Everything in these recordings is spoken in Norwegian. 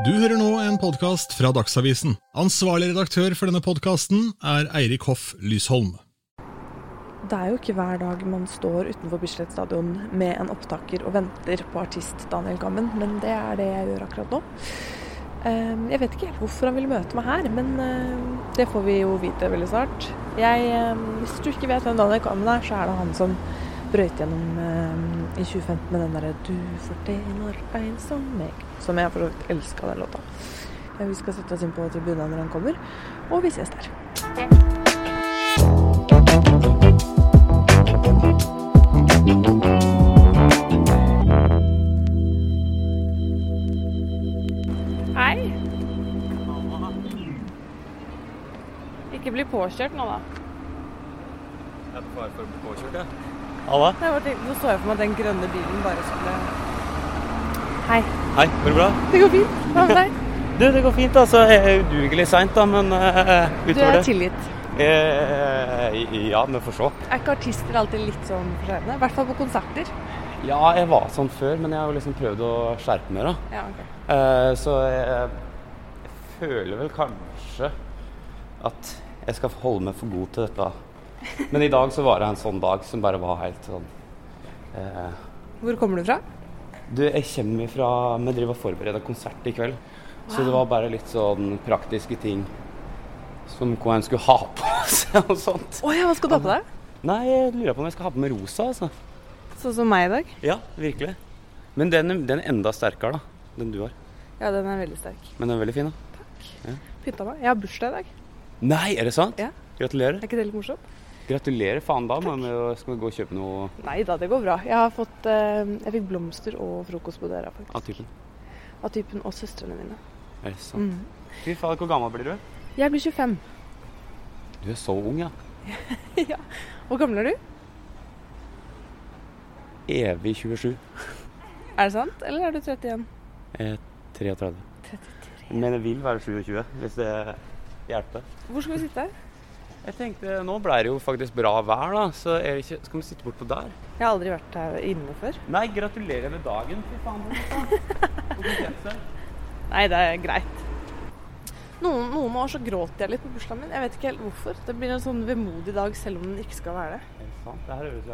Du hører nå en podkast fra Dagsavisen. Ansvarlig redaktør for denne podkasten er Eirik Hoff Lysholm. Det er jo ikke hver dag man står utenfor Bislett stadion med en opptaker og venter på artist Daniel Gammen, men det er det jeg gjør akkurat nå. Eh, Jeg vet ikke helt hvorfor han vil møte meg her, men eh, det får vi jo vite veldig snart. Jeg, eh, hvis du ikke vet hvem Daniel Gammen er, så er det han som brøyt gjennom eh, i 2015 med den derre 'Du fortjener en som meg', som jeg for så vidt elska den låta. Vi skal sette oss inn på tribunen når han kommer, og vi ses der. Hei. Ikke bli påkjørt nå, da. Jeg er på fare for å bli påkjørt, jeg. Nei, bare Nå så jeg for meg den grønne bilen bare skulle Hei. Hei, går det bra? Det går fint. Hva med deg? Du, det går fint, altså. Jeg er udugelig seint, da, men uh, Du er tilgitt. Eh, ja, vi får se. Er ikke artister alltid litt sånn forskjellige? I hvert fall på konserter. Ja, jeg var sånn før, men jeg har jo liksom prøvd å skjerpe meg, da. Ja, okay. Eh, så jeg, jeg føler vel kanskje at jeg skal holde meg for god til dette. Men i dag så var det en sånn dag som bare var helt sånn eh, Hvor kommer du fra? Du, jeg kommer fra Vi driver og forbereder konsert i kveld. Så det var bare litt sånn praktiske ting som hva en skulle ha på seg og sånt. Å ja, hva skal du ha på deg? Nei, jeg lurer på om jeg skal ha på meg rosa, altså. Sånn som meg i dag? Ja, virkelig. Men den, den er enda sterkere, da. Den du har. Ja, den er veldig sterk. Men den er veldig fin, da. Takk Pynta meg. Jeg har bursdag i dag. Nei, er det sant? Ja. Gratulerer. Er ikke det litt morsomt? Gratulerer faen da, men vi skal gå og kjøpe noe Nei da, det går bra. Jeg har fått eh, Jeg fikk blomster og frokost på døra, faktisk. av typen. Av typen og søstrene mine. Er det sant? Mm. Fy faen, hvor gammel blir du? Jeg blir 25. Du er så ung, ja. ja. Hvor gammel er du? Evig 27. Er det sant, eller er du 31? Jeg er 33. 33. Men jeg vil være 27, hvis det hjelper. Hvor skal vi sitte? Jeg tenkte, Nå ble det jo faktisk bra vær, da, så ikke, skal vi sitte bortpå der? Jeg har aldri vært her inne før. Nei, gratulerer med dagen. Fy faen. Nei, det er greit. Noen, noen år så gråter jeg litt på bursdagen min. Jeg vet ikke helt hvorfor. Det blir en sånn vemodig dag selv om den ikke skal være det. Det her høres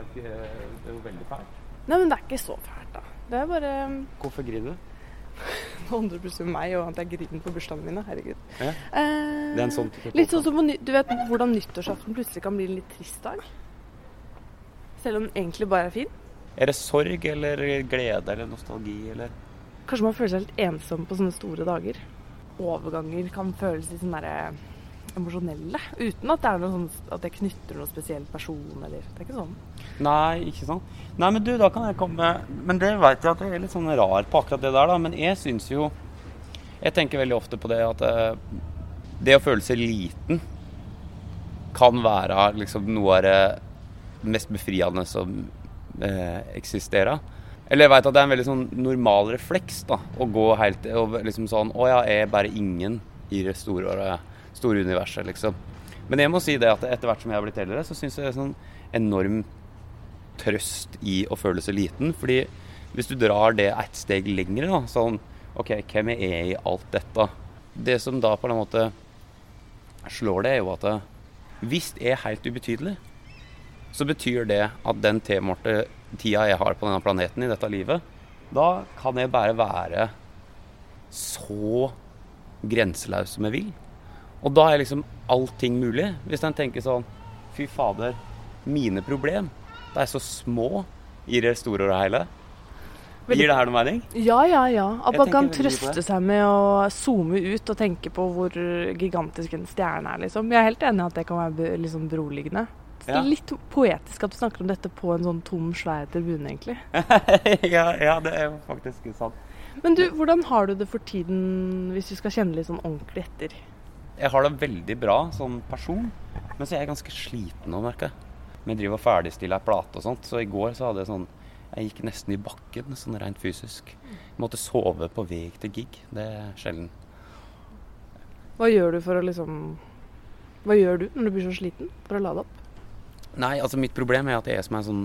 jo veldig fælt. Nei, men det er ikke så fælt, da. Det er bare Hvorfor griner du? 100 meg og at jeg griner på bursdagene mine. Herregud. Ja. Eh, Det er en sånn type Litt sånn som Du vet hvordan nyttårsaften plutselig kan bli en litt trist dag? Selv om den egentlig bare er fin. Er det sorg eller glede eller nostalgi eller Kanskje man føler seg litt ensom på sånne store dager. Overganger kan føles litt sånn derre emosjonelle. Uten at det er noe sånn at jeg knytter noen spesiell person eller Det er ikke sånn. Nei, ikke sånn. Nei, men du, da kan jeg komme Men det vet jeg at jeg er litt sånn rar på akkurat det der, da. Men jeg syns jo Jeg tenker veldig ofte på det at eh, det å føle seg liten kan være liksom noe av det mest befriende som eh, eksisterer. Eller jeg vet at det er en veldig sånn normal refleks da, å gå helt og liksom sånn Å ja, jeg er bare ingen i det store, store universet, liksom. Men jeg må si det at etter hvert som jeg har blitt eldre, så syns jeg det er sånn enorm trøst i å føle seg liten. Fordi hvis du drar det ett steg lenger, da, sånn OK, hvem er jeg i alt dette? Det som da på en måte slår det, er jo at hvis jeg er helt ubetydelig, så betyr det at den tilmålte tida jeg har på denne planeten i dette livet, da kan jeg bare være så grenseløs som jeg vil. Og da er liksom allting mulig. Hvis en tenker sånn Fy fader, mine problem, de er så små i det store og hele. Gir det her noe mening? Ja, ja, ja. At man kan trøste seg med å zoome ut og tenke på hvor gigantisk en stjerne er, liksom. Jeg er helt enig i at det kan være litt sånn beroligende. Ja. Litt poetisk at du snakker om dette på en sånn tom, svær tribune, egentlig. ja, ja, det er jo faktisk sant. Men du, hvordan har du det for tiden, hvis du skal kjenne litt sånn ordentlig etter? Jeg har det veldig bra som person, men så er jeg ganske sliten nå, merker jeg. Vi driver og ferdigstiller ei plate og sånt, så i går så hadde jeg sånn Jeg gikk nesten i bakken, sånn rent fysisk. Jeg måtte sove på vei til gig. Det er sjelden. Hva gjør du for å liksom Hva gjør du når du blir så sliten for å lade opp? Nei, altså mitt problem er at jeg er som en sånn,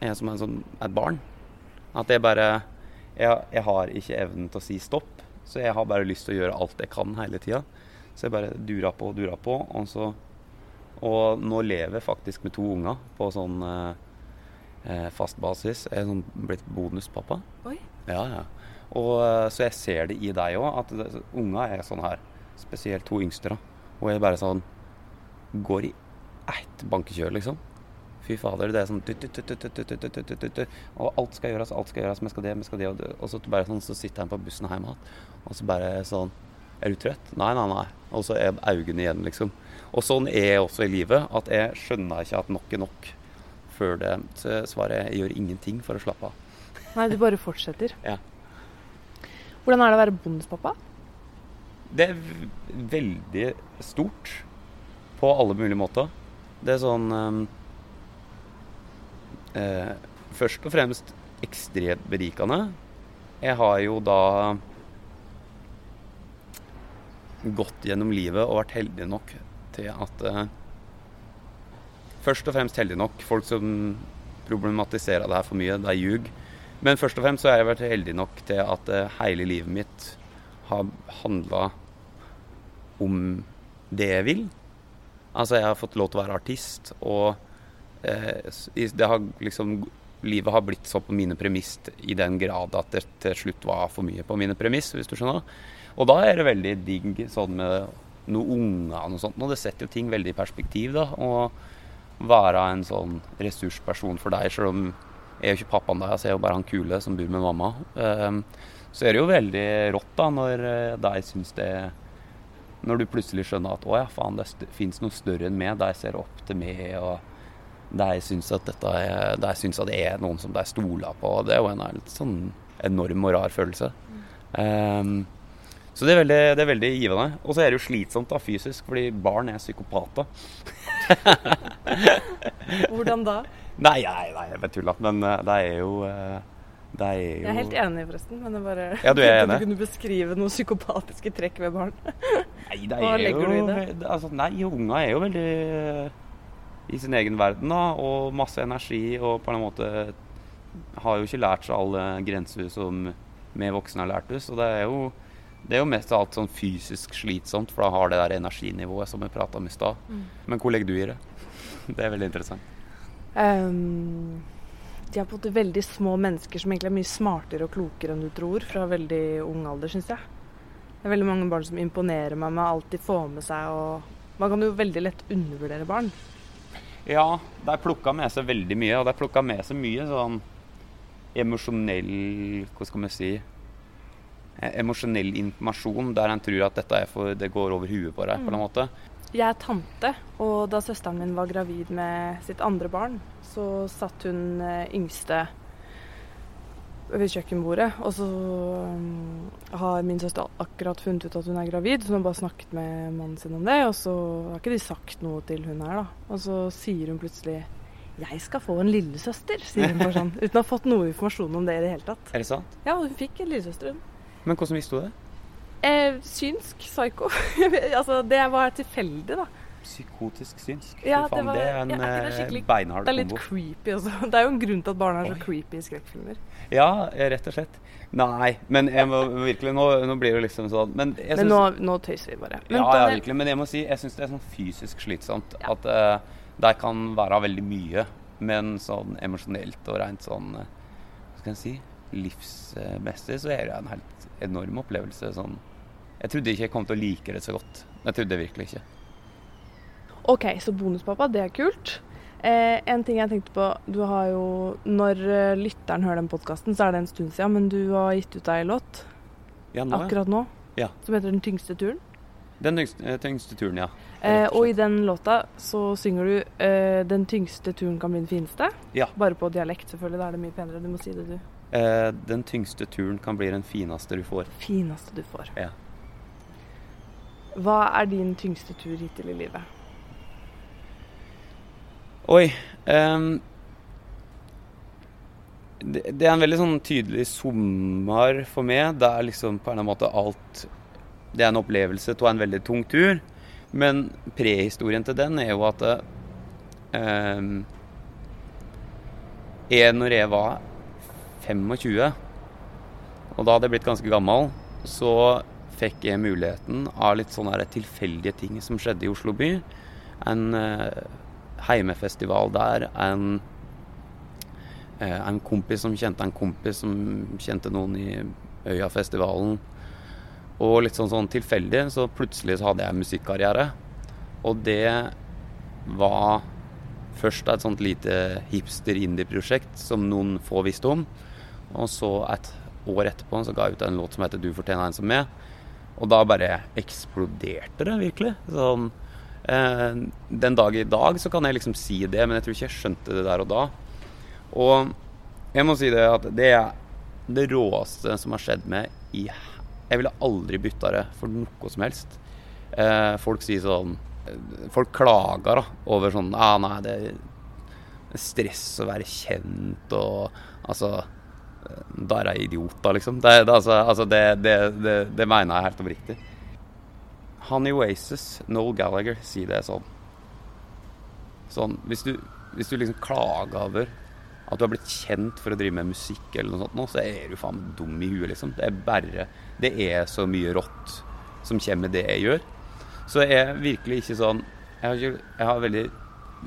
jeg er som en sånn et barn. At jeg bare jeg, jeg har ikke evnen til å si stopp. Så jeg har bare lyst til å gjøre alt jeg kan hele tida. Så jeg bare dura på og dura på. Og, så, og, nå lever jeg faktisk med to unger på sånn eh, eh fast basis. Jeg er sånn blitt bonuspappa. Oi. Ja, ja. Og, eh, så jeg ser det i deg òg, at unger er sånn her. Spesielt to yngste. da. Og jeg bare sånn Går i ett bankekjør, liksom. Fy fader, det er sånn Og alt skal gjøres, alt skal gjøres, men skal det, men skal det. Og, så bare sånn, så sitter han på bussen hjemme igjen, og så bare sånn er du trøtt? Nei, nei, nei. Og så er øynene igjen, liksom. Og sånn er jeg også i livet, at jeg skjønner ikke at nok er nok før det. Svaret jeg gjør ingenting for å slappe av. Nei, du bare fortsetter. Ja. Hvordan er det å være bondespappa? Det er veldig stort på alle mulige måter. Det er sånn ehm, eh, Først og fremst ekstremt berikende. Jeg har jo da gått gjennom livet og vært heldig nok til at eh, Først og fremst heldig nok. Folk som problematiserer det her for mye, det er ljug. Men først og fremst så har jeg vært heldig nok til at eh, hele livet mitt har handla om det jeg vil. Altså, jeg har fått lov til å være artist, og eh, det har liksom Livet har blitt så på mine premiss i den grad at det til slutt var for mye på mine premiss, hvis du skjønner. Og da er det veldig digg sånn med noen unger og noe sånt. Og det setter jo ting veldig i perspektiv, da. Å være en sånn ressursperson for deg, selv om jeg er jo ikke pappaen deres, jeg er jo bare han kule som bor med mamma. Ehm, så er det jo veldig rått da når eh, de syns det Når du plutselig skjønner at å ja, faen, det fins noe større enn meg, de ser opp til meg, og de syns at dette er, de syns at det er noen som de stoler på. Det er jo en helt sånn enorm og rar følelse. Ehm, så det er veldig, det er veldig givende. Og så er det jo slitsomt da, fysisk, fordi barn er psykopater. Hvordan da? Nei, nei, nei jeg bare tulla. Men eh, det er jo eh, Det er jo Jeg er helt enig, forresten. Men jeg bare Ja, du er enig? du kunne beskrive noen psykopatiske trekk ved barn. Nei, det Hva er legger jo, du i det? Altså, nei, unger er jo veldig eh, i sin egen verden, da. Og masse energi, og på en måte har jo ikke lært seg alle grenser som vi voksne har lært oss. Og det er jo det er jo mest av alt sånn fysisk slitsomt, for da har det der energinivået som vi prata om i stad. Mm. Men hvor legger du i det? Det er veldig interessant. Um, de har måte veldig små mennesker som egentlig er mye smartere og klokere enn du tror fra veldig ung alder, syns jeg. Det er veldig mange barn som imponerer meg med alt de får med seg. og Man kan jo veldig lett undervurdere barn. Ja, de plukka med seg veldig mye, og de plukka med seg mye sånn emosjonell Hva skal vi si Emosjonell informasjon der en tror at dette er for det går over huet på deg, på en måte. Jeg er tante, og da søsteren min var gravid med sitt andre barn, så satt hun eh, yngste ved kjøkkenbordet, og så um, har min søster akkurat funnet ut at hun er gravid, så hun har bare snakket med mannen sin om det, og så har ikke de sagt noe til hun her, da. Og så sier hun plutselig 'Jeg skal få en lillesøster', sier hun bare sånn, uten å ha fått noe informasjon om det i det hele tatt. Er det sant? Ja, hun fikk en lillesøster, hun. Men hvordan visste du det? Eh, synsk psyko. altså, det var tilfeldig, da. Psykotisk synsk. Fy Ja, det var- det er en ja, det eh, beinhard Det er litt kombo. creepy også. Det er jo en grunn til at barn er så Oi. creepy i skrekkfilmer. Ja, eh, rett og slett. Nei, men jeg må virkelig Nå, nå blir det liksom sånn Men jeg Men nå, nå tøyser vi bare. Men Ja, ja, virkelig. Men jeg må si, jeg syns det er sånn fysisk slitsomt. Ja. At uh, det kan være veldig mye, men sånn emosjonelt og rent sånn Hva skal jeg si livsmessig så er det en helt enorm opplevelse. Sånn Jeg trodde ikke jeg kom til å like det så godt. Jeg trodde virkelig ikke. OK, så bonuspappa, det er kult. Eh, en ting jeg tenkte på, du har jo Når eh, lytteren hører den podkasten, så er det en stund siden, men du har gitt ut ei låt Ja, nå, akkurat nå Ja. som heter 'Den tyngste turen'. Den tyngste, eh, tyngste turen, ja. Eh, og i den låta så synger du eh, 'Den tyngste turen kan bli den fineste'. Ja. Bare på dialekt, selvfølgelig. Da er det mye penere. Du må si det, du. Eh, den tyngste turen kan bli den fineste du får. Fineste du får. Ja. Hva er din tyngste tur hittil i livet? Oi. eh, det, det er en veldig sånn tydelig sommer for meg. Det er liksom på en eller annen måte alt Det er en opplevelse av en veldig tung tur. Men prehistorien til den er jo at ehm, jeg, når jeg var 25, og da hadde jeg blitt ganske gammel, så fikk jeg muligheten av litt sånne tilfeldige ting som skjedde i Oslo by. En eh, heimefestival der. En, eh, en kompis som kjente en kompis som kjente noen i Øyafestivalen. Og litt sånn, sånn tilfeldig, så plutselig så hadde jeg musikkarriere. Og det var først et sånt lite hipster-indie-prosjekt som noen få visste om. Og så et år etterpå så ga jeg ut en låt som heter 'Du fortjener en som med'. Og da bare eksploderte det virkelig. Sånn, eh, den dag i dag så kan jeg liksom si det, men jeg tror ikke jeg skjønte det der og da. Og jeg må si det at det er det råeste som har skjedd meg i Jeg ville aldri bytta det for noe som helst. Eh, folk sier sånn Folk klager da, over sånn ah, Nei, det er stress å være kjent og Altså Da er jeg idiot, da, liksom. Det, det, altså, altså det, det, mener jeg helt oppriktig. Han i Oasis, Noel Gallagher, sier det sånn. Sånn Hvis du, hvis du liksom klager over at du har blitt kjent for å drive med musikk eller noe sånt, nå, så er du faen dum i huet, liksom. Det er bare Det er så mye rått som kommer med det jeg gjør. Så jeg er virkelig ikke sånn Jeg har, ikke, jeg har veldig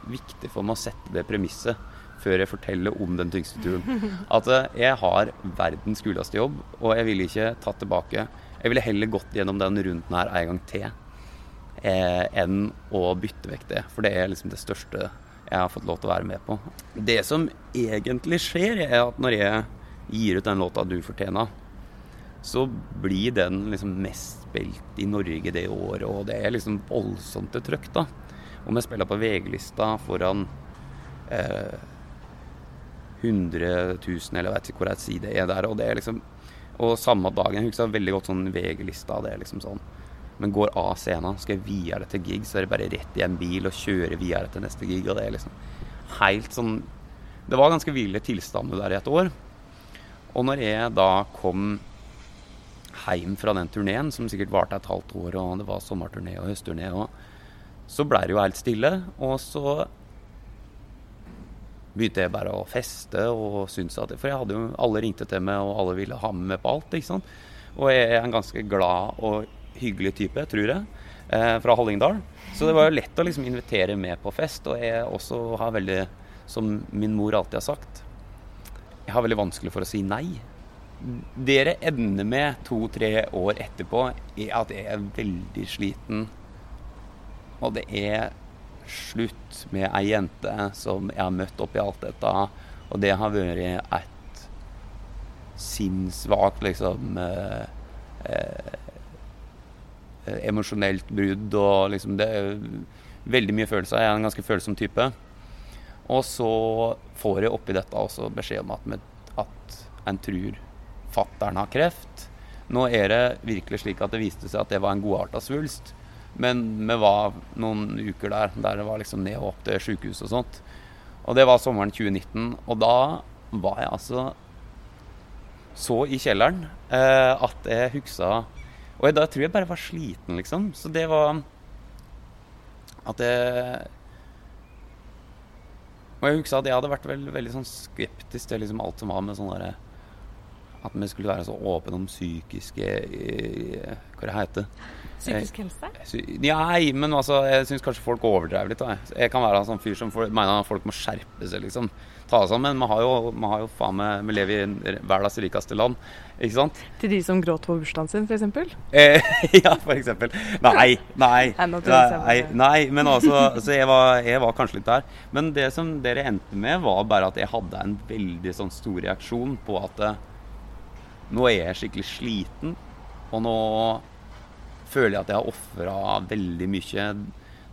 viktig for meg å sette det premisset før jeg forteller om den tyngste turen. At eh, jeg har verdens kuleste jobb, og jeg ville ikke tatt tilbake Jeg ville heller gått gjennom den runden her en gang til eh, enn å bytte vekk det. For det er liksom det største jeg har fått lov til å være med på. Det som egentlig skjer, er at når jeg gir ut den låta du fortjener, så blir den liksom mest spilt i Norge det året, og det er liksom voldsomt til trøkk, da. Om jeg spiller på VG-lista foran eh, 100 000, eller jeg vet ikke hvor jeg sier det er der, og det er liksom Og samme dagen, jeg husker veldig godt sånn VG-lista, det er liksom sånn men går av scenen, skal jeg videre til gig, så er det bare rett i en bil og kjøre videre til neste gig. Og det er liksom helt sånn Det var ganske ville tilstander der i et år. Og når jeg da kom hjem fra den turneen, som sikkert varte et halvt år, og det var sommerturné og høstturné, og så blei det jo helt stille. Og så begynte jeg bare å feste og syntes at For jeg hadde jo Alle ringte til meg, og alle ville ha med meg på alt, ikke sant. Og jeg er en ganske glad og hyggelig type, tror jeg, eh, fra Hallingdal. Så det var jo lett å liksom invitere med på fest. Og jeg også har veldig, som min mor alltid har sagt, jeg har veldig vanskelig for å si nei dere ender med to-tre år etterpå er at jeg er veldig sliten. Og det er slutt med ei jente som jeg har møtt oppi alt dette. Og det har vært et sinnssvakt liksom eh, eh, Emosjonelt brudd og liksom Det er veldig mye følelser. Jeg er en ganske følsom type. Og så får jeg oppi dette også beskjed om at, at en tror fattern har kreft. Nå er det virkelig slik at det viste seg at det var en godarta svulst. Men vi var noen uker der der det var liksom ned og opp til sjukehus og sånt. Og det var sommeren 2019. Og da var jeg altså så i kjelleren eh, at jeg huksa Og da tror jeg bare var sliten, liksom. Så det var at jeg Og jeg husker at jeg hadde vært veldig, veldig sånn skeptisk til liksom alt som var med sånn derre at vi skulle være så åpne om psykiske eh, Hva det heter Psykisk helse? Nei, men altså, jeg syns kanskje folk overdrev litt. Da. Jeg kan være en sånn fyr som mener at folk må skjerpe seg, liksom. Ta seg sammen. Man har jo, man har jo faen meg Vi lever i verdens rikeste land, ikke sant? Til de som gråt på bursdagen sin, f.eks.? Eh, ja, f.eks. Nei, nei. Nei, nei, men altså, altså jeg, var, jeg, var, kanskje litt der. Men det som dere endte med, var bare at jeg hadde en veldig sånn stor reaksjon på at nå er jeg skikkelig sliten, og nå føler jeg at jeg har ofra veldig mye.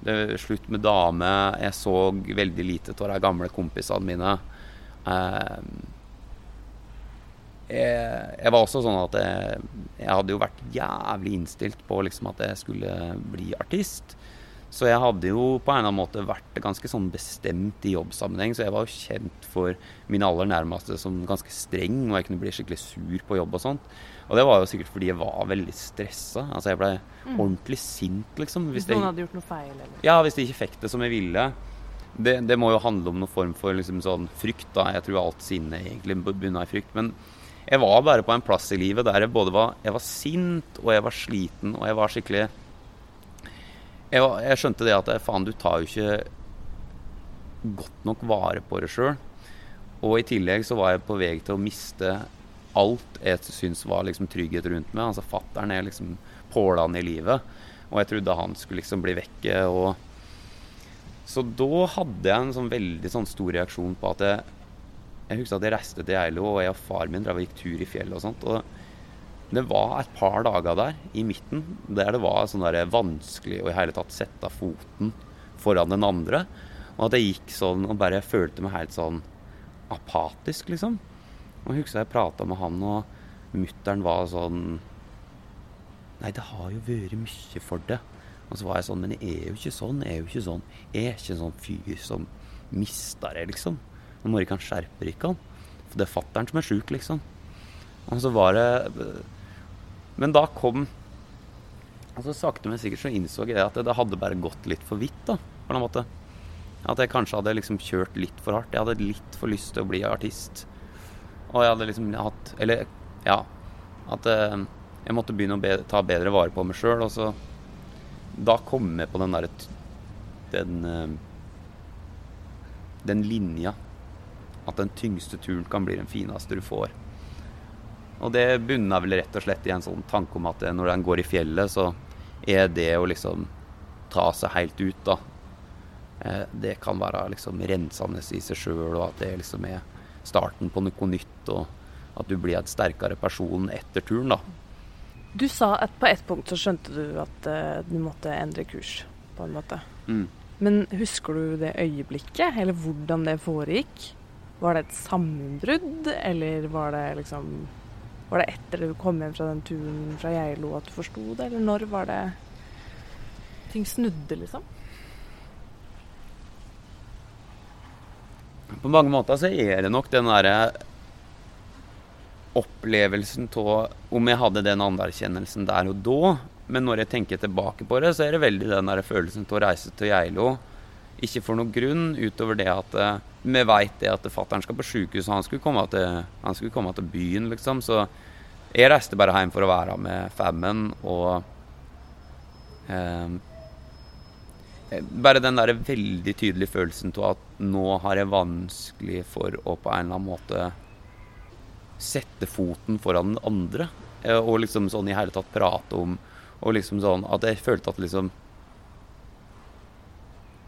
Det er slutt med dame. Jeg så veldig lite av de gamle kompisene mine. Eh, jeg, var også sånn at jeg, jeg, hadde jo vært jævlig innstilt på liksom at jeg skulle bli artist. Så jeg hadde jo på en eller annen måte vært ganske sånn bestemt i jobbsammenheng. Så jeg var jo kjent for mine aller nærmeste som ganske streng, og jeg kunne bli skikkelig sur på jobb og sånt. Og det var jo sikkert fordi jeg var veldig stressa. Altså jeg ble mm. ordentlig sint, liksom. Hvis, hvis noen hadde gjort noe feil, eller? Ja, hvis de ikke fikk det som jeg ville. Det, det må jo handle om noen form for liksom sånn frykt, da. Jeg tror alt sinne egentlig bunner i frykt. Men Jeg var bare på en plass i livet der jeg både var, jeg var sint, og jeg var sliten, og jeg var skikkelig Jeg, var, jeg skjønte det at faen, du tar jo ikke godt nok vare på det sjøl. Og i tillegg så var jeg på vei til å miste alt jeg syns var liksom trygghet rundt meg. Altså fattern er liksom pålene i livet. Og jeg trodde han skulle liksom bli vekke. og så da hadde jeg en sånn veldig sånn stor reaksjon på at jeg, jeg husker at jeg reiste til Geilo, og jeg og far min drev og gikk tur i fjellet og sånt. Og det var et par dager der i midten der det var sånn der vanskelig å i hele tatt sette foten foran den andre. Og at jeg gikk sånn og bare følte meg helt sånn apatisk, liksom. Og jeg husker jeg prata med han, og mutter'n var sånn Nei, det har jo vært mye for det. Og så var jeg sånn Men jeg er jo ikke sånn. Jeg er jo ikke sånn. Jeg er ikke en sånn fyr som mister det, liksom. Nå må ikke han skjerpe ikke han. For det er fattern som er sjuk, liksom. Og så var det Men da kom Altså Sakte, men sikkert så innså jeg at det hadde bare gått litt for vidt, da, på en måte. At jeg kanskje hadde liksom kjørt litt for hardt. Jeg hadde litt for lyst til å bli artist. Og jeg hadde liksom hatt Eller ja. At eh, jeg måtte begynne å be, ta bedre vare på meg sjøl. Og så Da kom jeg på den derre Den eh, Den linja. At den tyngste turen kan bli den fineste du får. Og det bunner vel rett og slett i en sånn tanke om at når den går i fjellet, så er det å liksom ta seg helt ut, da. Eh, det kan være liksom rensende i seg sjøl, og at det liksom er starten på noe nytt. Og at du blir et sterkere person etter turen, da. Du sa at på et punkt så skjønte du at uh, du måtte endre kurs, på en måte. Mm. Men husker du det øyeblikket, eller hvordan det foregikk? Var det et sammenbrudd, eller var det liksom Var det etter du kom hjem fra den turen fra Geilo at du forsto det, eller når var det ting snudde, liksom? På mange måter så er det nok den derre opplevelsen av om jeg hadde den anerkjennelsen der og da. Men når jeg tenker tilbake på det, så er det veldig den der følelsen av å reise til Geilo. Ikke for noen grunn, utover det at eh, vi veit det at fatter'n skal på sjukehus, og han skulle, komme til, han skulle komme til byen, liksom. Så jeg reiste bare hjem for å være med Fammen og eh, Bare den der veldig tydelige følelsen av at nå har jeg vanskelig for å på en eller annen måte sette foten foran den andre. eh, Og liksom sånn i hele tatt prate om Og liksom sånn at jeg følte at liksom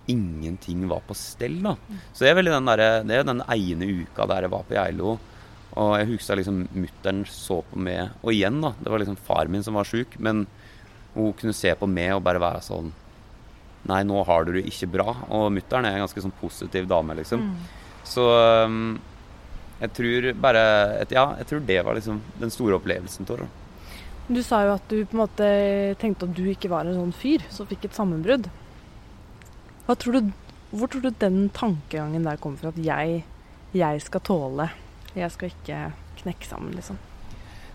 Ingenting var på stell, da. Så det er veldig den derre Det er den ene uka der jeg var på Geilo. Og jeg husker liksom mutter'n så på meg Og igjen, da. Det var liksom far min som var sjuk. Men hun kunne se på meg og bare være sånn Nei, nå har du det ikke bra. Og mutter'n er en ganske sånn positiv dame, liksom. Så um, jeg tror bare et, Ja, jeg tror det var liksom den store opplevelsen av det. Du sa jo at du på en måte tenkte at du ikke var en sånn fyr som fikk et sammenbrudd. Tror du, hvor tror du den tankegangen der kommer fra? At jeg, jeg skal tåle Jeg skal ikke knekke sammen, liksom.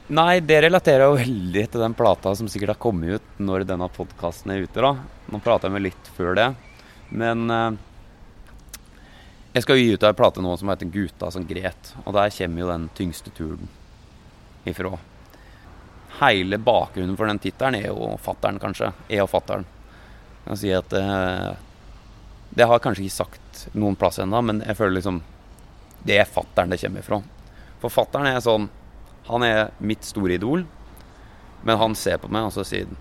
Nei, det relaterer jo veldig til den plata som sikkert har kommet ut når denne podkasten er ute. da. Nå prata jeg med litt før det. Men eh, jeg skal jo gi ut ei plate nå som heter 'Guta som gret'. Og der kommer jo den tyngste turen ifra. Hele bakgrunnen for den tittelen er jo fattern, kanskje. Jeg og fattern. Jeg si at eh, Det har jeg kanskje ikke sagt noen plass ennå, men jeg føler liksom Det er fattern det kommer ifra. For fattern er sånn Han er mitt store idol, men han ser på meg, og så sier han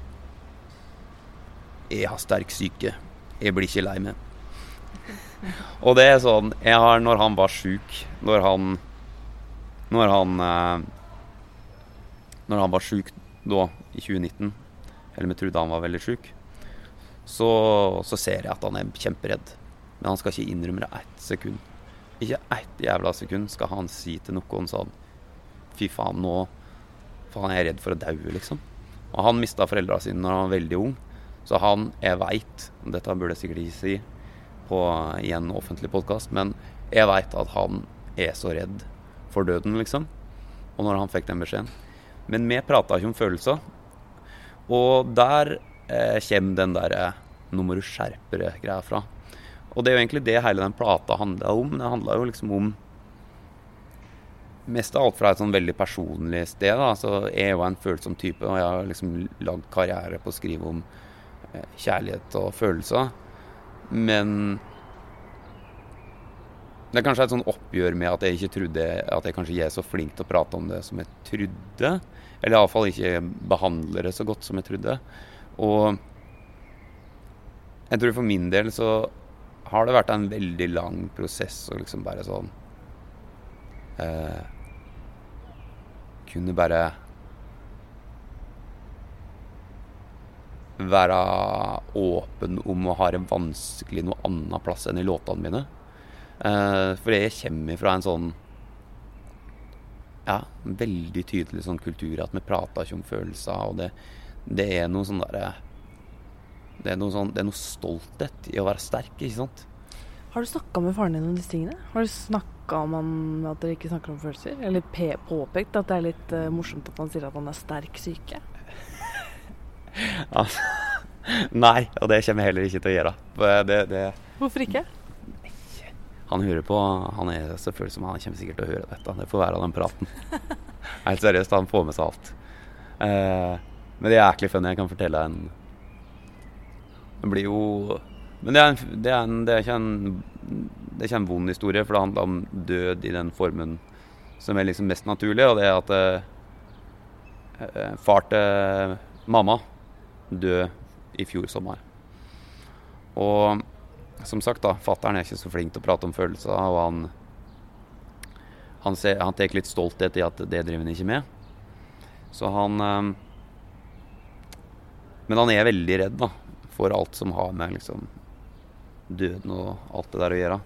Jeg har sterk syke. Jeg blir ikke lei meg. Og det er sånn jeg har, Når han var sjuk Når han Når han eh, Når han var sjuk da, i 2019, eller vi trodde han var veldig sjuk, så, så ser jeg at han er kjemperedd. Men han skal ikke innrømme det ett sekund. Ikke ett jævla sekund skal han si til noen sånn Fy faen, nå Faen, jeg er redd for å daue, liksom. Og han mista foreldra sine når han var veldig ung. Så han, jeg veit Dette burde jeg sikkert ikke si på, i en offentlig podkast, men jeg veit at han er så redd for døden, liksom. Og når han fikk den beskjeden. Men vi prata ikke om følelser. Og der eh, kommer den derre Nå må du skjerpe deg-greia fra. Og det er jo egentlig det hele den plata handla om. Det handla jo liksom om mest av alt fra et sånn veldig personlig sted. Da. Så jeg er jo en følsom type, og jeg har liksom lagd karriere på å skrive om eh, kjærlighet og følelser. Men det er kanskje et sånn oppgjør med at jeg ikke trodde at jeg kanskje er så flink til å prate om det som jeg trodde. Eller iallfall ikke behandler det så godt som jeg trodde. Og jeg tror for min del så har det vært en veldig lang prosess å liksom bare sånn eh, Kunne bare være åpen om å ha det vanskelig noe annet plass enn i låtene mine. Eh, for jeg kommer fra en sånn ja, veldig tydelig sånn kultur at vi prater ikke om følelser, og det, det er noe sånn derre det, sånn, det er noe stolthet i å være sterk, ikke sant? Har du snakka med faren din om disse tingene? Har du snakka om han, at dere ikke snakker om følelser? Eller påpekt at det er litt uh, morsomt at han sier at han er sterk syke? altså, nei, og det kommer jeg heller ikke til å gjøre. Det, det, Hvorfor ikke? Han hører på, han er selvfølgelig som han kommer sikkert til å høre dette. Det får være den praten. Helt seriøst, han får med seg alt. Uh, men det er jæklig funny. Jeg kan fortelle en Det blir jo Men det er, en, det, er en, det, er en, det er, ikke en, vond historie, for det handler om død i den formen som er liksom mest naturlig, og det er at eh, far til mamma død i fjor sommer. Og som sagt, da, fattern er ikke så flink til å prate om følelser. Og han, han, ser, han tar litt stolthet i at det driver han ikke med. Så han eh, Men han er veldig redd da, for alt som har med liksom, døden og alt det der å gjøre.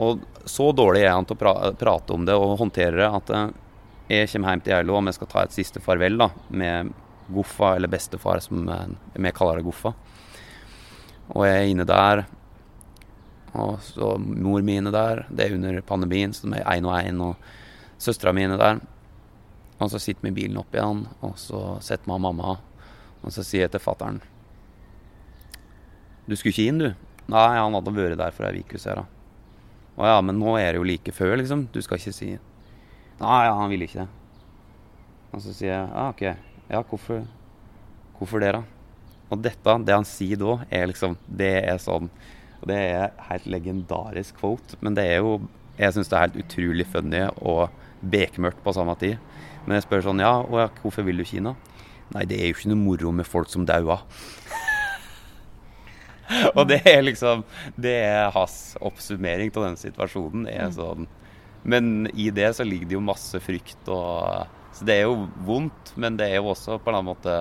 Og så dårlig er han til å pra prate om det og håndtere det at øh, jeg kommer hjem til Geilo og vi skal ta et siste farvel da, med Goffa, eller bestefar, som vi kaller det Goffa. Og jeg er inne der og så mor mine der. Det er under pandemien, så de er én og én. Og søstera mine der. Og så sitter vi i bilen opp igjen, og så setter vi mamma. Og så sier jeg til fattern Du skulle ikke inn, du? Nei, han hadde vært der for ei uke siden. Å ja, men nå er det jo like før, liksom. Du skal ikke si Nei, ja, han ville ikke det. Og så sier jeg ja, OK. Ja, hvorfor, hvorfor det, da? Og dette, det han sier da, er liksom Det er sånn og det er helt legendarisk quote, men det er jo Jeg syns det er helt utrolig funny og bekmørkt på samme tid. Men jeg spør sånn Ja, hvorfor vil du Kina? Nei, det er jo ikke noe moro med folk som daua. og det er liksom Det er hans oppsummering av den situasjonen. Er mm. sånn Men i det så ligger det jo masse frykt og Så det er jo vondt, men det er jo også på en annen måte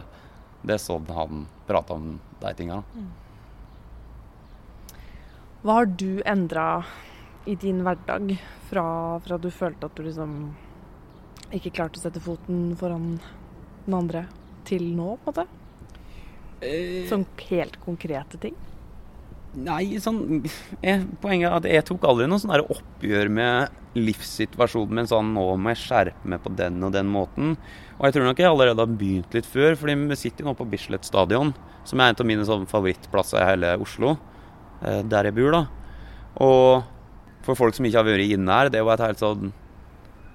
Det er sånn han prater om de tinga. Mm. Hva har du endra i din hverdag fra, fra, du følte at du liksom ikke klarte å sette foten foran den andre, til nå, på en måte? Eh, sånn helt konkrete ting? Nei, sånn jeg, Poenget er at jeg tok aldri noe sånn oppgjør med livssituasjonen min sånn nå må jeg skjerpe meg på den og den måten. Og jeg tror nok jeg allerede har begynt litt før, fordi vi sitter nå på Bislett stadion, som er en av mine sånn favorittplasser i hele Oslo. Eh, der jeg bor. da. Og for folk som ikke har vært inne her, det er jo et helt sånn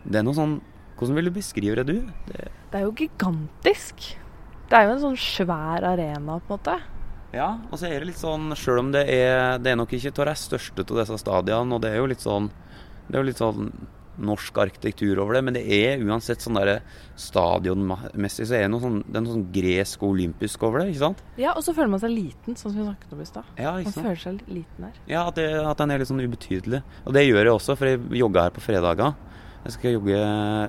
Det er noe sånn Hvordan vil du beskrive det, du? Det, det er jo gigantisk. Det er jo en sånn svær arena, på en måte. Ja, og så er det litt sånn, sjøl om det er Det er nok ikke av de største av disse stadiene, og det er jo litt sånn Det er jo litt sånn norsk arkitektur over det, men det er uansett sånn der stadionmessig så er det noe sånn, det er noe sånn gresk og olympisk over det, ikke sant? Ja, og så føler man seg liten, sånn som vi snakket om i stad. Ja, man føler seg liten her. Ja, at, det, at, den er litt sånn ubetydelig. Og det gjør jeg også, for jeg jogger her på fredager. Jeg skal jogge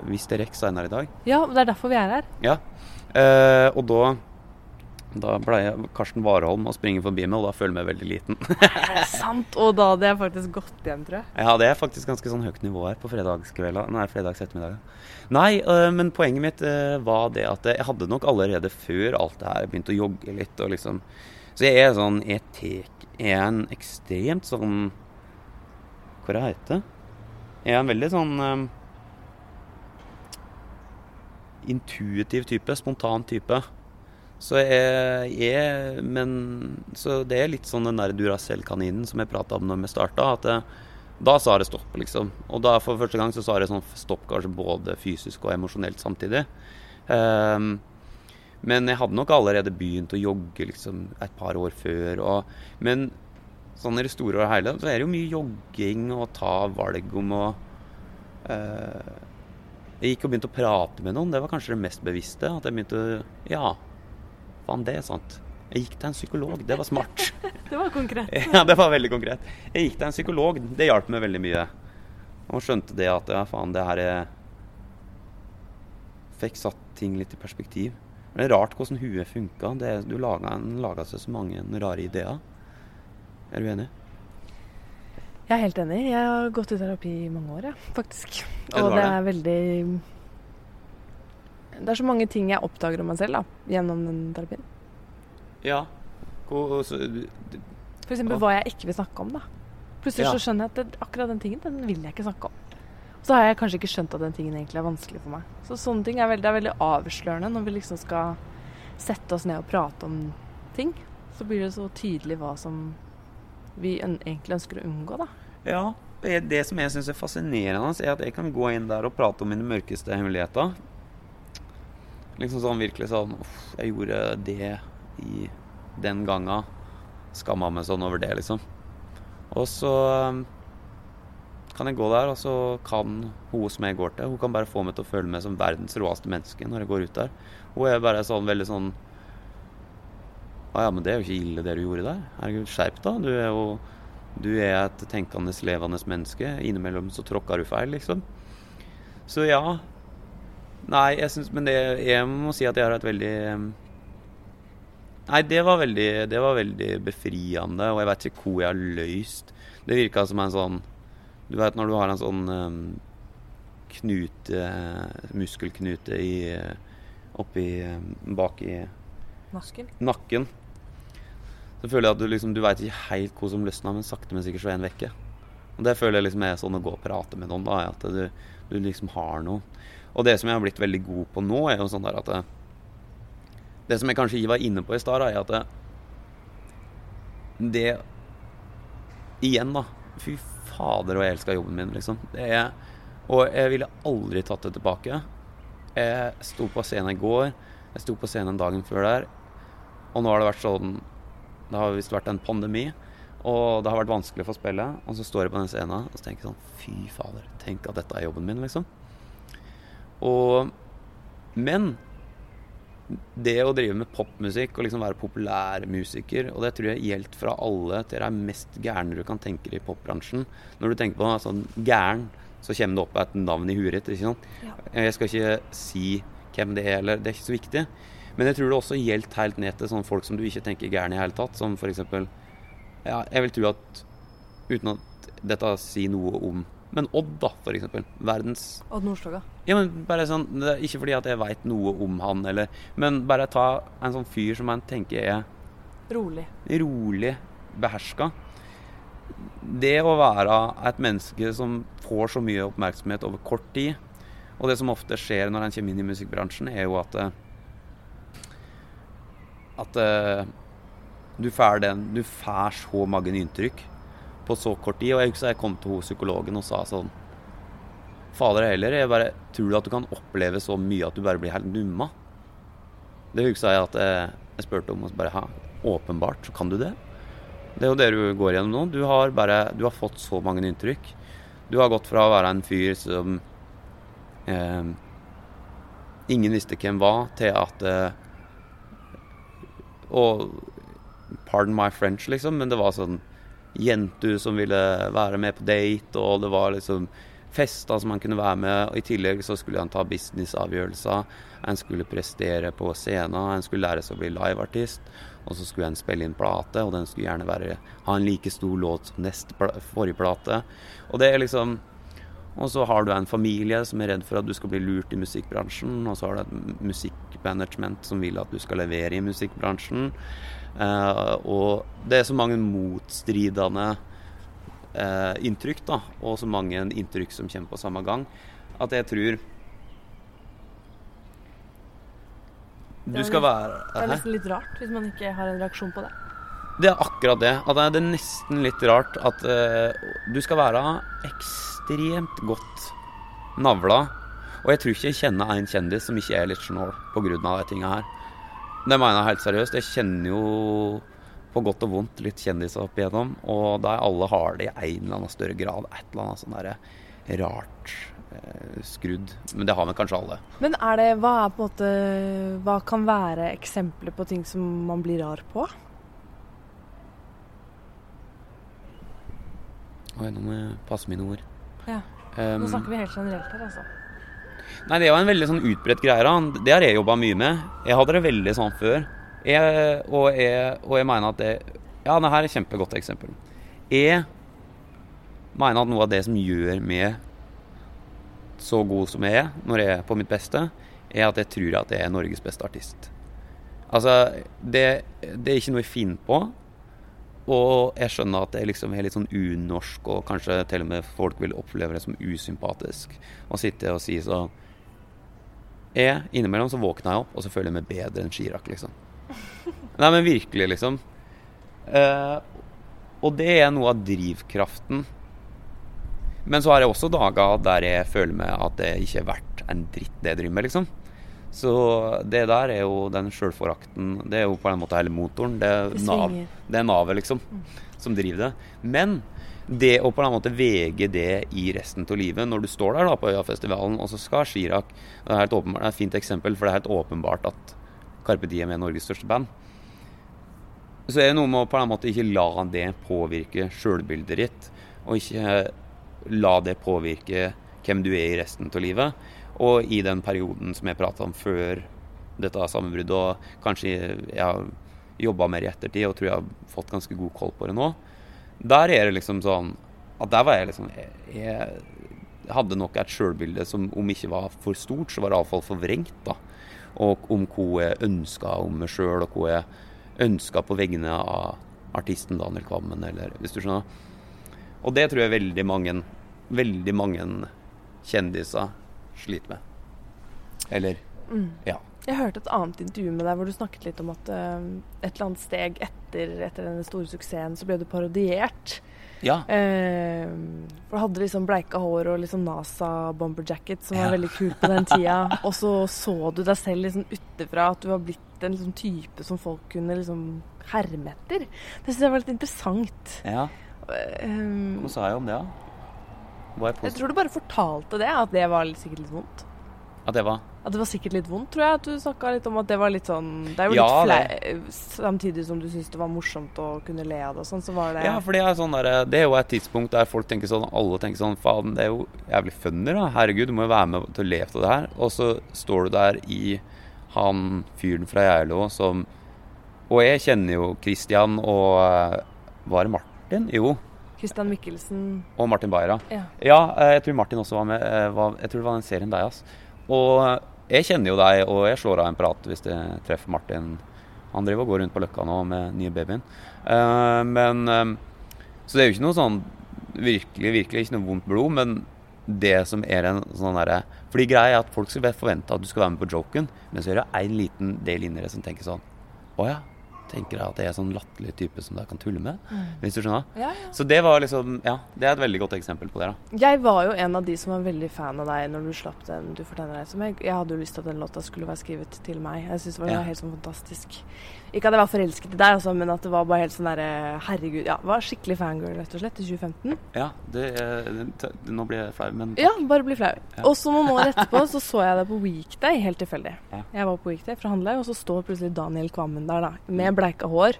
hvis det rekker seinere i dag. Ja, og det er derfor vi er her. Ja, eh, og da da pleier Karsten Warholm å springe forbi meg, og da føler jeg meg veldig liten. Sant, Og da hadde jeg faktisk gått hjem, tror jeg. Ja, det er faktisk ganske sånn høyt nivå her på fredagskvelda. Nei, fredags ettermiddag. Nei, øh, men poenget mitt øh, var det at jeg hadde nok allerede før alt det her begynt å jogge litt og liksom Så jeg er sånn Jeg er en ekstremt sånn Hva heter det? Jeg er en veldig sånn øh, intuitiv type. Spontan type. Så jeg, jeg, Men så det er litt sånn den der Duracell-kaninen som jeg prata om når vi starta. At jeg, Da sa det stopp, liksom. Og da for første gang så sa det sånn stopp kanskje både fysisk og emosjonelt samtidig. Um, men jeg hadde nok allerede begynt å jogge liksom et par år før. Og, men sånn i det store og hele så er det jo mye jogging og ta valg om å uh, Jeg gikk og begynte å prate med noen. Det var kanskje det mest bevisste. At jeg begynte å Ja, faen, det er sant. Jeg gikk til en psykolog. Det var smart. det var konkret. ja, det var veldig konkret. Jeg gikk til en psykolog. Det hjalp meg veldig mye. Og skjønte det at ja, faen, det her er Fikk satt ting litt i perspektiv. Det er rart hvordan huet funka. Du laga, laga seg så mange rare ideer. Er du enig? Jeg er helt enig. Jeg har gått i terapi i mange år, jeg, faktisk. Og det det? er veldig Det er så mange ting jeg oppdager om meg selv da, gjennom den terapien. Ja. Så- du- For eksempel hva jeg ikke vil snakke om. da. Plutselig Ja. så skjønner jeg at det, akkurat den tingen den vil jeg ikke snakke om. Så har jeg kanskje ikke skjønt at den tingen egentlig er vanskelig for meg. Så sånne ting er veldig, er veldig avslørende når vi liksom skal sette oss ned og prate om ting. Så blir det så tydelig hva som vi egentlig ønsker å unngå, da. Ja, det, det som jeg syns er fascinerende, er at jeg kan gå inn der og prate om mine mørkeste hemmeligheter. Liksom sånn virkelig sånn Uff, jeg gjorde det i den gangen. Skamma meg sånn over det, liksom. Og så um, kan jeg gå der, og så kan hun som jeg går til, hun kan bare få meg til å føle meg som verdens råeste menneske når jeg går ut der. Hun er bare sånn veldig sånn Å ja, men det er jo ikke ille det du gjorde der. Herregud, skjerp deg. Du er jo du er et tenkende, levende menneske. Innimellom så tråkker du feil, liksom. Så ja. Nei, jeg syns Men det, jeg må si at jeg har hatt veldig Nei, det var veldig, det var veldig befriende, og jeg vet ikke hvor jeg har løst. Det virka som en sånn Du vet når du har en sånn um, knute Muskelknute i oppi bak i Nasken. nakken. Så føler jeg at du liksom Du veit ikke helt hvor som løsna, men sakte, men sikkert så er en vekke. Og det føler jeg liksom er sånn å gå og prate med noen, da, at du, du liksom har noe. Og det som jeg har blitt veldig god på nå, er jo sånn der at det, det som jeg kanskje var inne på i stad, er at det, det Igjen, da. Fy fader, og jeg elska jobben min, liksom. Er, og jeg ville aldri tatt det tilbake. Jeg sto på scenen i går. Jeg sto på scenen dagen før der. Og nå har det vært sånn Det har visst vært en pandemi. Og det har vært vanskelig å få spille. Og så står jeg på den scenen og så tenker jeg sånn Fy fader, tenk at dette er jobben min, liksom. Og Men det å drive med popmusikk og liksom være populærmusiker, og det tror jeg gjelder fra alle til det er mest gærne du kan tenke deg i popbransjen. Når du tenker på sånn gæren, så kommer det opp et navn i huet ditt. Ja. Jeg skal ikke si hvem det er, eller det er ikke så viktig. Men jeg tror det også gjelder helt ned til sånne folk som du ikke tenker gæren i hele tatt. Som eksempel Ja, jeg vil tro at uten at dette sier noe om Men Odd, da, for eksempel. Verdens Odd Nordstoga. ja, men bare sånn, Ikke fordi at jeg veit noe om han, eller Men bare ta en sånn fyr som man tenker er Rolig. rolig, beherska. Det å være et menneske som får så mye oppmerksomhet over kort tid, og det som ofte skjer når en kommer inn i musikkbransjen, er jo at eh, At eh, du får den Du får så mange inntrykk på så kort tid. Og jeg husker jeg kom til hos psykologen og sa sånn Fader heller, jeg bare tror du at du kan oppleve så mye at du bare blir helt numma? Det husker jeg at jeg, jeg spurte om, og så bare ha, åpenbart så kan du det. Det er jo det du går gjennom nå. Du har bare Du har fått så mange inntrykk. Du har gått fra å være en fyr som eh, ingen visste hvem var, til at eh, Og pardon my French, liksom, men det var sånn jenter som ville være med på date, og det var liksom fester som han kunne være med. og I tillegg så skulle han ta businessavgjørelser. Han skulle prestere på scenen, han skulle lære seg å bli liveartist. Og så skulle han spille inn plate, og den skulle gjerne være, ha en like stor låt som neste forrige plate. Og det er liksom Og så har du en familie som er redd for at du skal bli lurt i musikkbransjen. Og så har du et musikkmanagement som vil at du skal levere i musikkbransjen. Eh, og det er så mange motstridende eh, inntrykk, da, og så mange inntrykk som kommer på samme gang, at jeg tror Du skal være Det er nesten litt rart hvis man ikke har en reaksjon på det. Det er akkurat det. At det er nesten litt rart at uh, du skal være ekstremt godt navla. Og jeg tror ikke jeg kjenner en kjendis som ikke er litt snål pga. de tinga her. Det mener jeg helt seriøst. Jeg kjenner jo på godt og vondt litt kjendiser opp igjennom, og da er alle har det i en eller annen større grad. Et eller annet sånn derre rart eh, skrudd. Men det har vi kanskje alle. Men er det, hva er på en måte Hva kan være eksempler på ting som man blir rar på? Oi, nå må jeg passe mine ord. Ja. Um, Nå snakker vi helt generelt her, altså. Nei, det jo en veldig sånn utbredt greie. Det har jeg jobba mye med. Jeg hadde det veldig sånn før. Jeg, og, jeg, og jeg mener at det Ja, det her er et kjempegodt eksempel. Jeg mener at noe av det som gjør meg så god som jeg er, når jeg er på mitt beste, er at jeg tror at jeg er Norges beste artist. Altså, det, det er ikke noe jeg finner på. Og jeg skjønner at det liksom er litt sånn unorsk, og kanskje til og med folk vil oppleve det som usympatisk å sitte og si sånn jeg, Innimellom så våkner jeg opp, og så føler jeg meg bedre enn Chirac, liksom. Nei, men virkelig, liksom. Eh, og det er noe av drivkraften. Men så har jeg også dager der jeg føler meg at det ikke er verdt en dritt, det jeg driver med, liksom. Så det der er jo den sjølforakten Det er jo på en måte hele motoren. Det er, nav, det er navet, liksom, som driver det. Men det å på en måte vege det i resten av livet, når du står der da på Øyafestivalen, og så skal Chirag Det er et, åpenbart, det er et fint eksempel, for det er helt åpenbart at Carpe Diem er Norges største band. Så er det noe med å på en måte ikke la det påvirke sjølbildet ditt, og ikke la det påvirke hvem du er i resten av livet. Og i den perioden som jeg prata om før dette sammenbruddet, og kanskje jeg har jobba mer i ettertid og tror jeg har fått ganske god koll på det nå, der er det liksom sånn at der var jeg liksom Jeg, jeg hadde nok et sjølbilde som om ikke var for stort, så var det iallfall forvrengt. da. Og om hva jeg ønska om meg sjøl, og hva jeg ønska på vegne av artisten Daniel Kvammen, eller hvis du skjønner. Og det tror jeg veldig mange, veldig mange kjendiser sliter med. Eller Mm. ja. Jeg hørte et annet intervju med deg hvor du snakket litt om at uh, et eller annet steg etter, etter denne store suksessen så ble du parodiert. Ja. Uh, for du hadde liksom bleika hår og liksom NASA bomberjacket som var Ja. veldig kult på den tida. og så så du deg selv liksom utenfra, at du var blitt en liksom type som folk kunne liksom herme etter. Det syns jeg var litt interessant. ja. Eh, Hva sa jeg om det, da? Ja? jeg jeg tror du bare fortalte det, at det var sikkert litt vondt. At det var At det var sikkert litt vondt, tror jeg. At du snakka litt om at det var litt sånn Det er jo Ja, litt flau Samtidig som du syntes det var morsomt å kunne le av det og sånn, så var det Ja, for det er, sånn der, det er jo et tidspunkt der folk tenker sånn Alle tenker sånn Faen, det er jo jævlig funny, da. Herregud, du må jo være med til å le av det her. Og så står du der i han fyren fra Geilo som Og jeg kjenner jo Christian og eh, Var det Martin? Jo. Christian Mikkelsen Og Martin Beyer, Ja. Ja, eh, jeg tror Martin også var med. eh, jeg tror det var den serien der, ass. Og jeg kjenner jo deg, og jeg slår av en prat hvis jeg treffer Martin. Han driver og går rundt på Løkka nå med nye babyen. Uh, men uh, Så det er jo ikke noe sånn virkelig, virkelig ikke noe vondt blod, men det som er en sånn derre Fordi greia er at folk skal forvente at du skal være med på joken, men så er det en liten del inni deg som tenker sånn Å ja. Tenker jeg at jeg er sånn latterlig type som dere kan tulle med? Hvis du skjønner? Ja, ja. Så det var liksom Ja, det er et veldig godt eksempel på det, da. Jeg var jo en av de som var veldig fan av deg når du slapp den Du fortjener deg som jeg. Jeg hadde jo lyst til at den låta skulle være skrevet til meg. Jeg syns det var Ja. helt sånn fantastisk. Ikke at jeg var forelsket i deg, altså, men at det var bare helt sånn derre Herregud. Ja, var skikkelig fangirl, rett og slett, i 2015. Ja, det, det, t- nå blir jeg flau, men Ja, bare bli flau. Og så noen år etterpå så så jeg deg på Weekday, helt tilfeldig. Jeg var på Weekday for å handle, og så står plutselig Daniel Kvammen der, da. Med bleika hår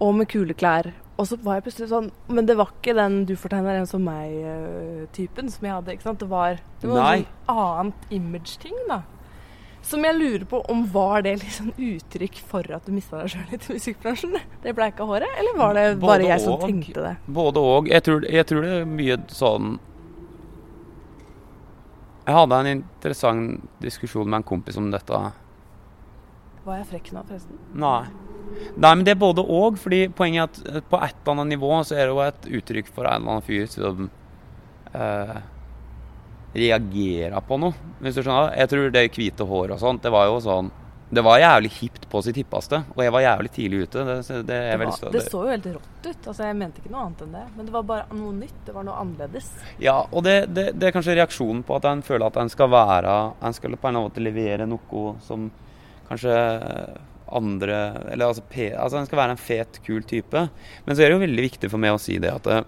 og med kule klær. Og så var jeg plutselig sånn Men det var ikke den du fortegner en som meg-typen som jeg hadde. ikke sant? Det var, det var Nei. en sånn annet image-ting, da. Som jeg lurer på om var det liksom uttrykk for at du mista deg sjøl litt i musikkbransjen? Det bleika håret? Eller var det Både bare jeg som tenkte det? Både og. Jeg tror, jeg tror det er mye sånn Jeg hadde en interessant diskusjon med en kompis om dette. Var jeg frekk nå, forresten? Nei. Nei, men det er både og. fordi poenget er at på et eller annet nivå så er det jo et uttrykk for en eller annen fyr som eh, reagerer på noe, hvis du skjønner. Jeg tror det hvite håret og sånt, det var jo sånn det var jævlig hipt på sitt hippeste, og jeg var jævlig tidlig ute. Det, det, Det, var, det så jo helt rått ut. Altså, jeg mente ikke noe annet enn det. Men det var bare noe nytt. Det var noe annerledes. Ja, og det, det, det er kanskje reaksjonen på at en føler at en skal være En skal på en måte levere noe som kanskje andre Eller altså, altså han skal være en fet, kul type. Men så er det jo veldig viktig for meg å si det at det,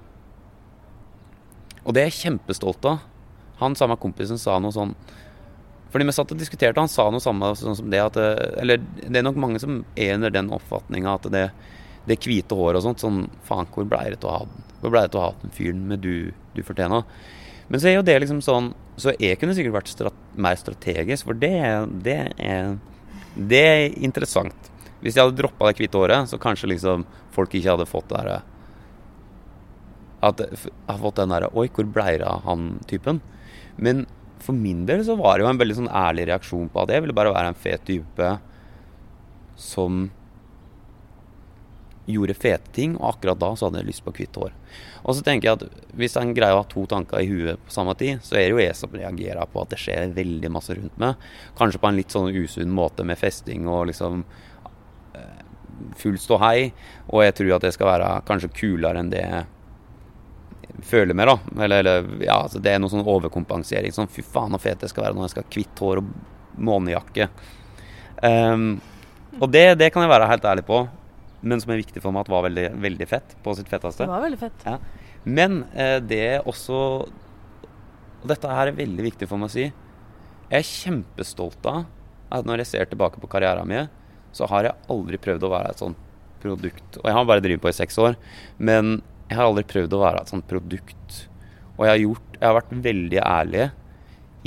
Og det er jeg kjempestolt av. Han samme kompisen sa noe sånn Fordi vi satt og diskuterte, og han sa noe samme sånn som det at det- Eller det er nok mange som er under den oppfatninga at det det hvite håret og sånt, sånn Faen, hvor blei det til å ha den? Hvor blei det til å fyren med du, du fortjener? Men så er jo det liksom sånn Så jeg kunne sikkert vært strat, mer strategisk, for det, det er Det er interessant. Hvis jeg hadde droppa det hvite håret, så kanskje liksom folk ikke hadde fått det derre At har fått den derre Oi, hvor blei det av han typen? Men for min del så var det jo en veldig sånn ærlig reaksjon på at jeg ville bare være en fet type som gjorde fete ting, og akkurat da så hadde jeg lyst på hvitt hår. Og så tenker jeg at hvis en greier å ha to tanker i huet på samme tid, så er det jo jeg som reagerer på at det skjer veldig masse rundt meg. Kanskje på en litt sånn usunn måte med festing og liksom eh, full ståhei. Og jeg tror at det skal være kanskje kulere enn det jeg føler meg, da. Eller, eller ja, altså det er noe sånn overkompensering. Sånn fy faen så fet jeg skal være når jeg skal ha hvitt hår og månejakke. Um, og det, det kan jeg være helt ærlig på men som er viktig for meg at var veldig, veldig fett på sitt fetteste. Det var veldig fett. Ja. Men eh, det er også Og dette her er veldig viktig for meg å si. Jeg er kjempestolt av at når jeg ser tilbake på karrieren min, så har jeg aldri prøvd å være et sånt produkt. Og jeg har bare drevet på i seks år, men jeg har aldri prøvd å være et sånt produkt. Og jeg har, gjort, jeg har vært veldig ærlig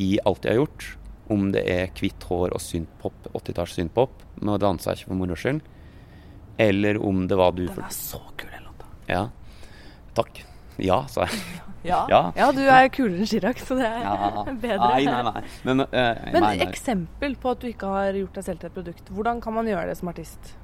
i alt jeg har gjort. Om det er hvitt hår og syntpop, 80-talls syntpop. Nå danser jeg ikke for moro skyld. Eller om det var du Den er så kul, den låta. Ja. Takk. Ja, sa jeg. Ja. Ja. ja, du er kulere enn Chirag, så det er Ja. bedre. Nei, nei, nei. Men, uh, Men nei, nei. eksempel på at du ikke har gjort deg selv til et produkt. Hvordan kan man gjøre det som artist?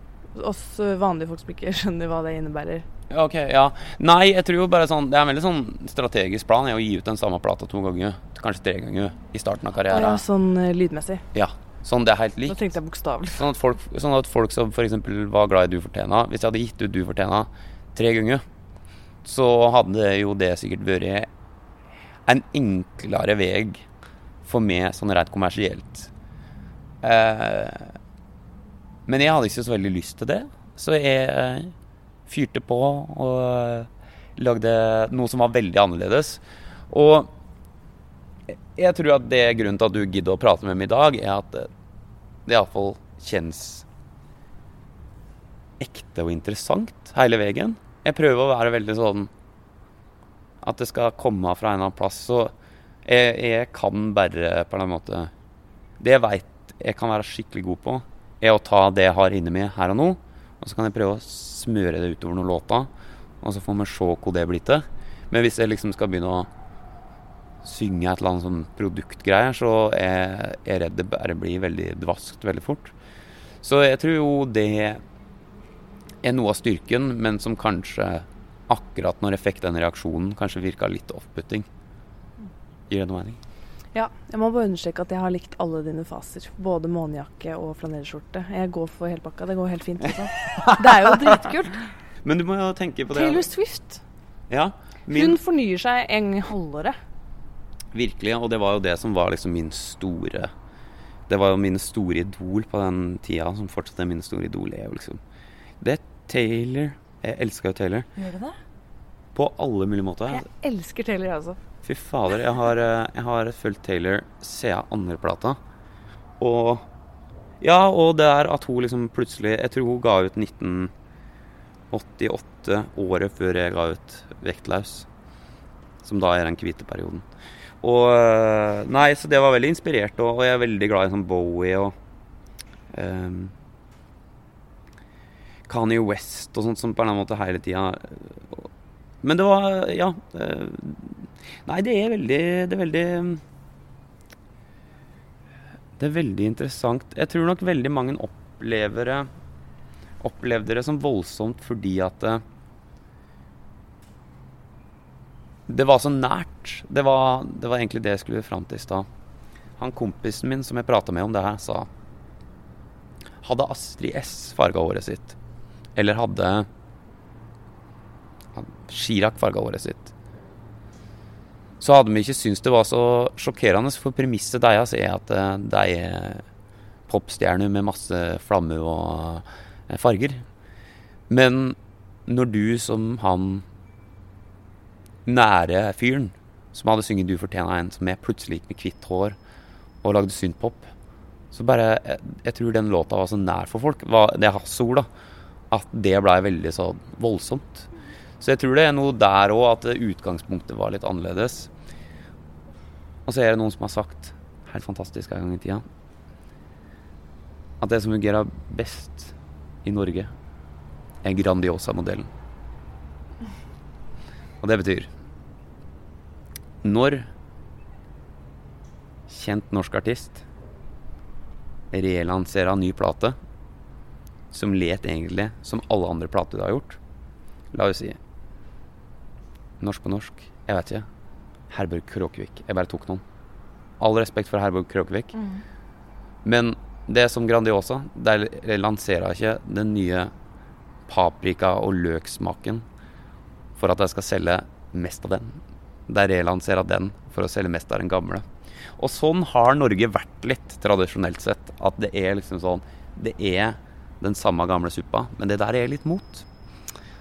Oss eh, vanlige folk som ikke skjønner hva det innebærer. Ok, ja. Nei, jeg tror jo bare sånn Det er en veldig sånn strategisk plan er å gi ut den samme plata to ganger. Kanskje tre ganger i starten av karrieren. ja, sånn eh, lydmessig. Ja. Sånn det er helt Nå tenkte jeg bokstavelig. Sånn sånn at folk som f.eks. var glad i Du fortjena, Hvis jeg hadde gitt ut Du fortjena tre ganger, så hadde jo det sikkert vært en enklere vei for meg sånn rett kommersielt. Eh, men jeg hadde ikke så veldig lyst til det, så jeg fyrte på og lagde noe som var veldig annerledes. Og jeg tror at det grunnen til at du gidder å prate med meg i dag, er at det iallfall kjennes ekte og interessant hele veien. Jeg prøver å være veldig sånn at det skal komme fra en eller annen plass. Så jeg, jeg kan bare på en måte Det jeg veit jeg kan være skikkelig god på, er å ta det jeg har inni meg her og nå, og så kan jeg prøve å smøre det utover noen låter, og så får vi se hvor det blir til. Men hvis jeg liksom skal begynne å synge et eller annet sånn produktgreier, så er jeg redd det bare blir veldig dvaskt veldig fort. Så jeg tror jo det er noe av styrken, men som kanskje akkurat når jeg fikk den reaksjonen, kanskje virka litt off-putting. Gir det noe mening? Ja, jeg må bare understreke at jeg har likt alle dine faser. Både månejakke og flanellskjorte. Jeg går for helpakka. Det går helt fint. Også. Det er jo dritkult. Men du må jo tenke på det. Taylor Swift. Ja, min, Hun fornyer seg en gang i halvåret. Virkelig, og det var jo det som var liksom min store Det var jo min store idol på den tida, som fortsatt er min store idol. Er jo liksom Det er Taylor. Jeg elska jo Taylor Gjør du det? på alle mulige måter. Jeg elsker Taylor, altså. Fy fader, jeg har, eh, jeg har fulgt Taylor siden andre plata. Og Ja, og det er at hun liksom plutselig Jeg tror hun ga ut 1988, året før jeg ga ut Vektlaus. Som da er den hvite perioden. Og eh, Nei, så det var veldig inspirert, og, og jeg er veldig glad i sånn Bowie og um, Kanye West og sånt som på en måte hele tida Men det var Ja. eh, Nei, det er veldig Det er veldig Det er veldig interessant. Jeg tror nok veldig mange opplever det Opplevde det som voldsomt fordi at det, var så nært. Det var, det var egentlig det jeg skulle fram til i stad. Han kompisen min som jeg prata med om det her, sa hadde Astrid S farga håret sitt, eller hadde Chirag farga håret sitt, så hadde vi ikke syntes det var så sjokkerende, for premisset deres er at eh, de er popstjerner med masse flamme og eh, farger. Men når du som han nære fyren som hadde synget 'Du fortjener en', som er plutselig gikk med hvitt hår og lagde synthpop, så bare jeg, jeg, tror den låta var så nær for folk, var, det er hans ord, da, at det blei veldig så voldsomt. Så jeg tror det er noe der òg, at utgangspunktet var litt annerledes. Og så er det noen som har sagt, helt fantastisk en gang i tida, at det som fungerer best i Norge, er Grandiosa-modellen. Og det betyr Når kjent norsk artist relanserer en ny plate som let egentlig som alle andre plater du har gjort La oss si Norsk på norsk, jeg vet ikke. Herborg Kråkevik. Jeg bare tok noen. All respekt for Herborg Kråkevik. Mm. Men det som Grandiosa, de lanserer ikke den nye paprika- og løksmaken for at jeg skal selge mest av den. De relanserer den for å selge mest av den gamle. Og sånn har Norge vært litt, tradisjonelt sett. At det er liksom sånn Det er den samme gamle suppa, men det der er litt mot.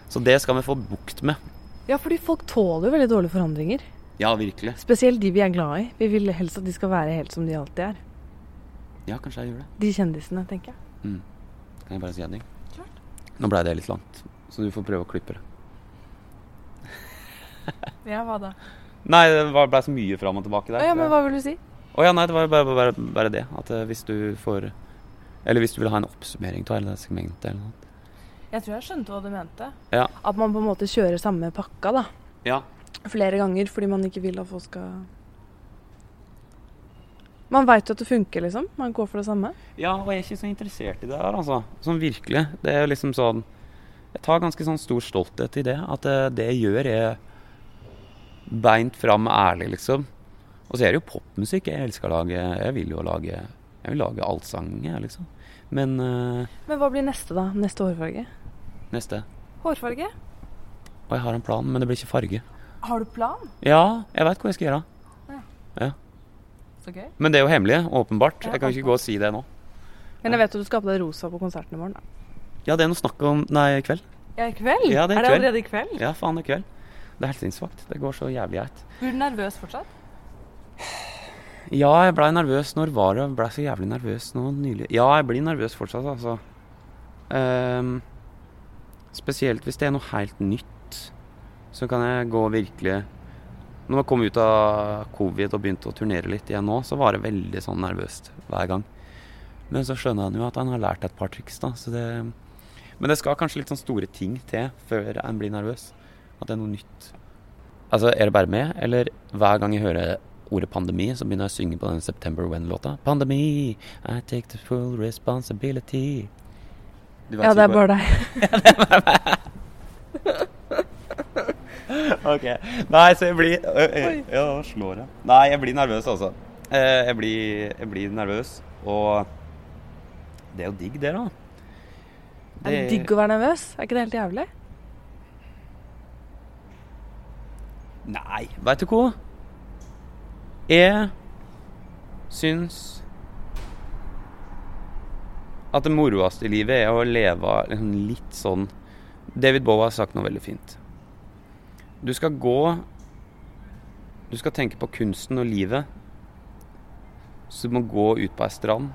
Så det skal vi få bukt med. Ja, fordi folk tåler jo veldig dårlige forandringer. Ja, virkelig. Spesielt de vi er glad i. Vi vil helst at de skal være helt som de alltid er. Ja, kanskje jeg gjør det. De kjendisene, tenker jeg. Mm. Kan jeg bare si en ting? Klart. Nå blei det litt langt, så du får prøve å klippe det. Ja, hva da? Nei, det blei så mye fram og tilbake der. Å ja, men hva vil du si? Å ja, nei, det var bare, bare, bare det. At uh, hvis du får Eller hvis du vil ha en oppsummering av hele det segmentet eller noe. Jeg tror jeg skjønte hva du mente. Ja. At man på en måte kjører samme pakka, da. Ja. Flere ganger fordi man ikke vil at folk skal Man veit jo at det funker, liksom. Man går for det samme. Ja, og jeg er ikke så interessert i det her, altså. Sånn virkelig. Det er jo liksom sånn Jeg tar ganske sånn stor stolthet i det. At det, det jeg gjør, er beint fram ærlig, liksom. Og så er det jo popmusikk jeg elsker å lage. Jeg vil jo lage Jeg vil lage allsang, liksom. Men uh, Men hva blir neste, da? Neste hårfarge? Neste. Hårfarge? Og jeg har en plan, men det blir ikke farge. Har du plan? Ja, jeg veit hva jeg skal gjøre. Ja. ja. Gøy. Men det er jo hemmelig, åpenbart. Ja, jeg kan ikke gå og si det nå. Men jeg vet at du skal ha på deg rosa på konserten i morgen. da. Ja, det er noe snakk om Nei, i kveld. Ja, i kveld? Ja, det er, er, det allerede i kveld? Ja, faen, det er kveld. Det er helt sinnssvakt. Det går så jævlig greit. Blir du nervøs fortsatt? Ja, jeg blei nervøs. Når var det jeg blei så jævlig nervøs nå nylig? Ja, jeg blir nervøs fortsatt, altså. Um, spesielt hvis det er noe helt nytt. Så kan jeg gå virkelig Når jeg kom ut av covid og begynte å turnere litt igjen nå, så var det veldig sånn nervøst hver gang. Men så skjønner han jo at han har lært et par triks, da. Det, men det skal kanskje litt sånn store ting til før en blir nervøs. At det er noe nytt. Altså, er det bare meg, eller hver gang jeg hører ordet pandemi, så begynner jeg å synge på den September When-låta. Pandemi, I take the full responsibility. Ja, det er bare deg. ok. Nei, så jeg blir Ja, slår jeg. Nei, jeg blir nervøs, altså. Jeg blir, jeg blir nervøs, og det er jo digg, det, da. Det... Er digg å være nervøs? Er ikke det helt jævlig? Nei, veit du hva? Jeg syns at det moroeste i livet er å leve liksom litt sånn David Bowie har sagt noe veldig fint. Du skal gå Du skal tenke på kunsten og livet. Så du må gå ut på ei strand,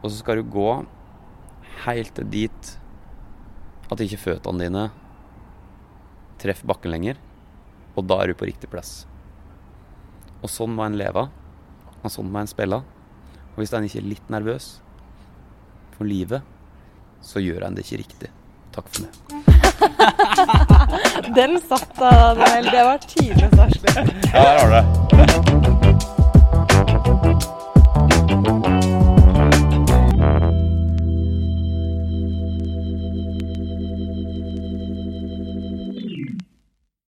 og så skal du gå helt dit at ikke føttene dine treffer bakken lenger. Og da er du på riktig plass. Og sånn må en leve. Og sånn må en spille. Og hvis en ikke er litt nervøs for livet, så gjør en det ikke riktig. Takk for meg. Den satt da, Daniel. Det var tidenes varsel. Ja, der har du det.